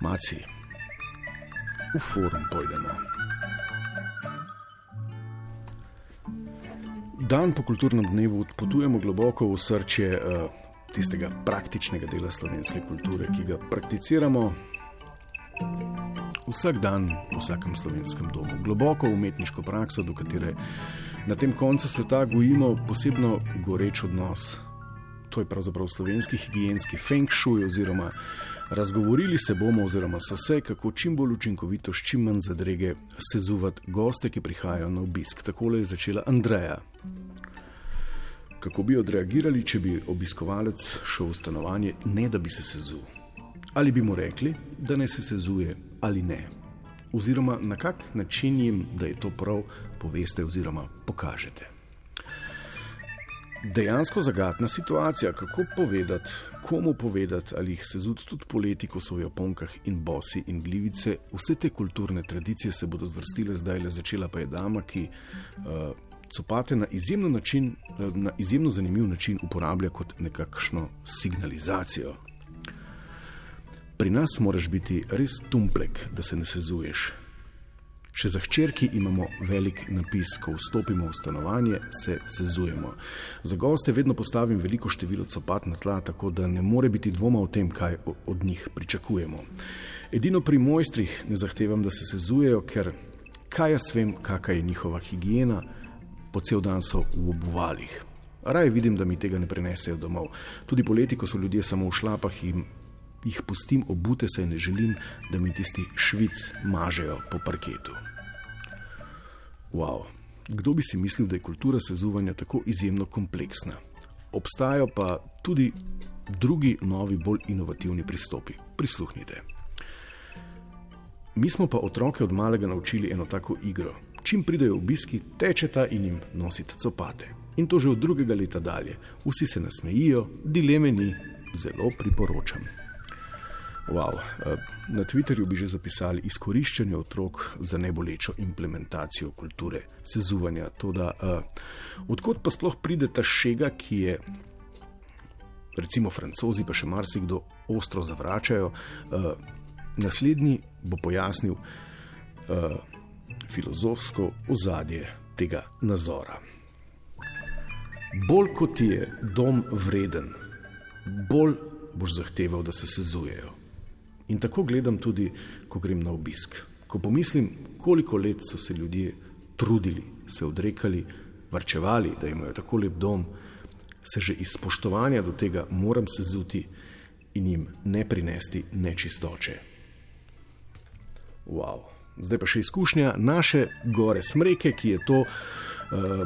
Maci, v forum pojdemo. Dan po kulturnem dnevu potujemo globoko v srce uh, tistega praktičnega dela slovenske kulture, ki ga prakticiramo vsak dan v vsakem slovenskem domu. Globoko umetniško prakso, do katere na tem koncu sveta gojimo posebno goreč odnos. To je pravzaprav slovenski higijenski feng shui, oziroma razgovorili se bomo, oziroma so se, kako čim bolj učinkovito, s čim manj zadrege, sezuvati goste, ki prihajajo na obisk. Tako je začela Andreja. Kako bi odreagirali, če bi obiskovalec šel v stanovanje, ne da bi se sezul? Ali bi mu rekli, da ne se sezuje ali ne? Oziroma na kak način jim, da je to prav, poveste oziroma pokažete. Dejansko zagatna situacija, kako povedati, komu povedati, ali jih se zudi tudi poleti, ko so v Japonkah in bosi in glivice. Vse te kulturne tradicije se bodo zvrstile, zdaj le začela pa je dama, ki uh, copate na izjemno, način, uh, na izjemno zanimiv način uporablja kot nekakšno signalizacijo. Pri nas moraš biti res tumplek, da se ne sezuješ. Še za hčerki imamo velik napis, ko vstopimo v stanovanje, se sezujemo. Za goste vedno postavim veliko število copat na tla, tako da ne more biti dvoma o tem, kaj od njih pričakujemo. Edino pri mojstrih ne zahtevam, da se sezujejo, ker kaj jaz vem, kakšna je njihova higiena, po cel dan so v obuvalih. Raje vidim, da mi tega ne prenesejo domov. Tudi poleti, ko so ljudje samo v šlapah in jih pustim obute, saj ne želim, da mi tisti švic mažejo po parketu. Wow. Kdo bi si mislil, da je kultura sezuvanja tako izjemno kompleksna? Obstajajo pa tudi drugi, novi, bolj inovativni pristopi. Prisluhnite. Mi smo pa otroke od malega naučili eno tako igro. Čim pridejo obiski, tečeta in jim nosite copate. In to že od drugega leta dalje. Vsi se nasmejijo, dileme ni, zelo priporočam. Wow. Eh, na Twitterju bi že zapisali izkoriščanje otrok za nebolečo implementacijo kulture, sezuvanja. Toda, uh, odkot pa sploh pride ta šega, ki je, recimo, francozi, pa še marsikdo ostro zavračajo. Uh, naslednji bo pojasnil uh, filozofsko ozadje tega nazora. Bolj kot je dom vreden, bolj boš zahteval, da se sezujejo. In tako gledam tudi, ko grem na obisk. Ko pomislim, koliko let so se ljudje trudili, se odrekali, varčevali, da imajo tako lep dom, se že iz spoštovanja do tega moram sezuti in jim ne prinesti nečistoče. Wow. Zdaj pa še izkušnja naše gore smreke, ki je to,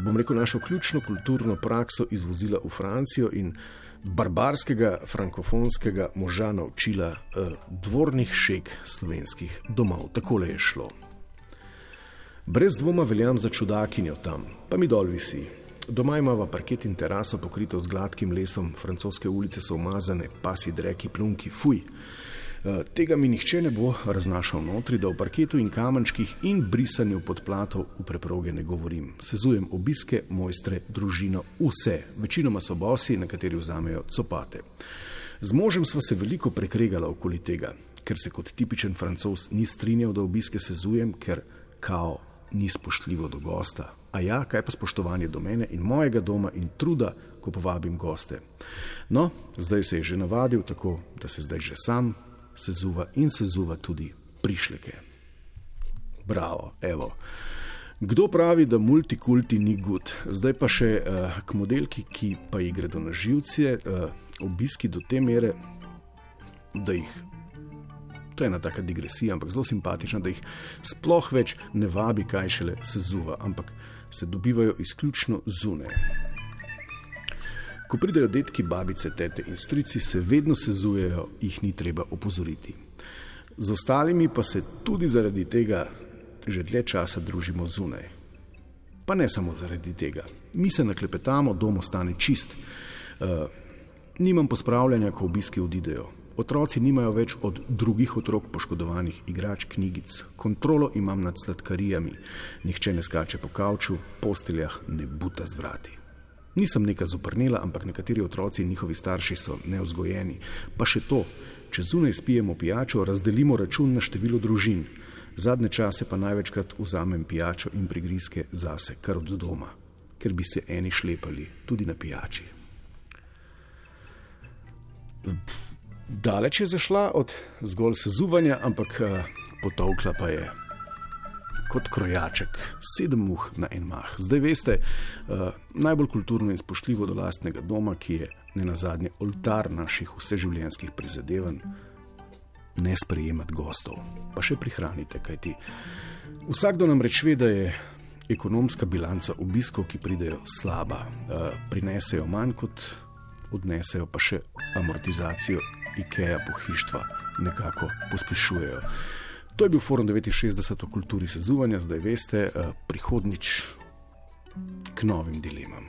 bom rekel, našo ključno kulturno prakso izvozila v Francijo in barbarskega frankofonskega moža naučila uh, dvornih šeg slovenskih domov. Tako je šlo. Brez dvoma veljam za čudakinjo tam, pa mi dol visi. Doma imamo parket in teraso pokrito z gladkim lesom, francoske ulice so umazane, pasi, dreki, plunki, fuj. Eh, tega mi nihče ne bo raznašal notri, da o parketu in kamenčkih in brisanju podplatov v preproge ne govorim. Sezujem obiske, mojstre, družino, vse, večinoma so bosi, na kateri vzamejo copate. Z možem sva se veliko prekregala okoli tega, ker se kot tipičen francos ni strinjal, da obiske sezujem, ker kao ni spoštljivo do gosta. A ja, kaj pa spoštovanje do mene in mojega doma in truda, ko povabim goste. No, zdaj se je že navadil, tako da se zdaj že sam sezuva in sezuva tudi prišleke. Bravo, evo. Kdo pravi, da multikulti ni gud? Zdaj pa še uh, k modelki, ki pa ji gredo na živce, uh, obiski do te mere, da jih. To je ena taka digresija, ampak zelo simpatična, da jih sploh več ne vabi, kaj šele sezuva, ampak se dobivajo izključno zunaj. Ko pridejo detki, babice, tete in strici, se vedno sezujejo, jih ni treba opozoriti. Z ostalimi pa se tudi zaradi tega že dlje časa družimo zunaj. Pa ne samo zaradi tega. Mi se naklepetamo, dom ostane čist. Uh, nimam pospravljanja, ko obiski odidejo. Otroci nimajo več od drugih otrok poškodovanih igrač, knjigic. Kontrolo imam nad sladkarijami. Nihče ne skače po kavču, posteljah ne buta z vrati. Nisem neka zoprnela, ampak nekateri otroci in njihovi starši so neozgojeni. Pa še to, Če zunaj spijemo pijačo, razdelimo račun na število družin. Zadnje čase pa največkrat vzamem pijačo in prigrizke zase, kar od doma, ker bi se eni šlepali tudi na pijači. Daleč je zašla od zgolj sezuvanja, ampak eh, potovkla pa je kot krojaček, sedem muh na en mah. Zdaj veste, uh, najbolj kulturno in spoštljivo do lastnega doma, ki je ne na zadnje oltar naših vseživljenjskih prizadevanj, ne sprejemati gostov, pa še prihranite, kaj ti. Vsakdo nam reče, da je ekonomska bilanca obiskov, ki pridejo slaba, uh, prinesejo manj kot odnesejo, pa še amortizacijo IKEA pohištva nekako pospešujejo. To je bil Forum 69 o kulturi sezuvanja, zdaj veste, eh, prihodnič k novim dilemam.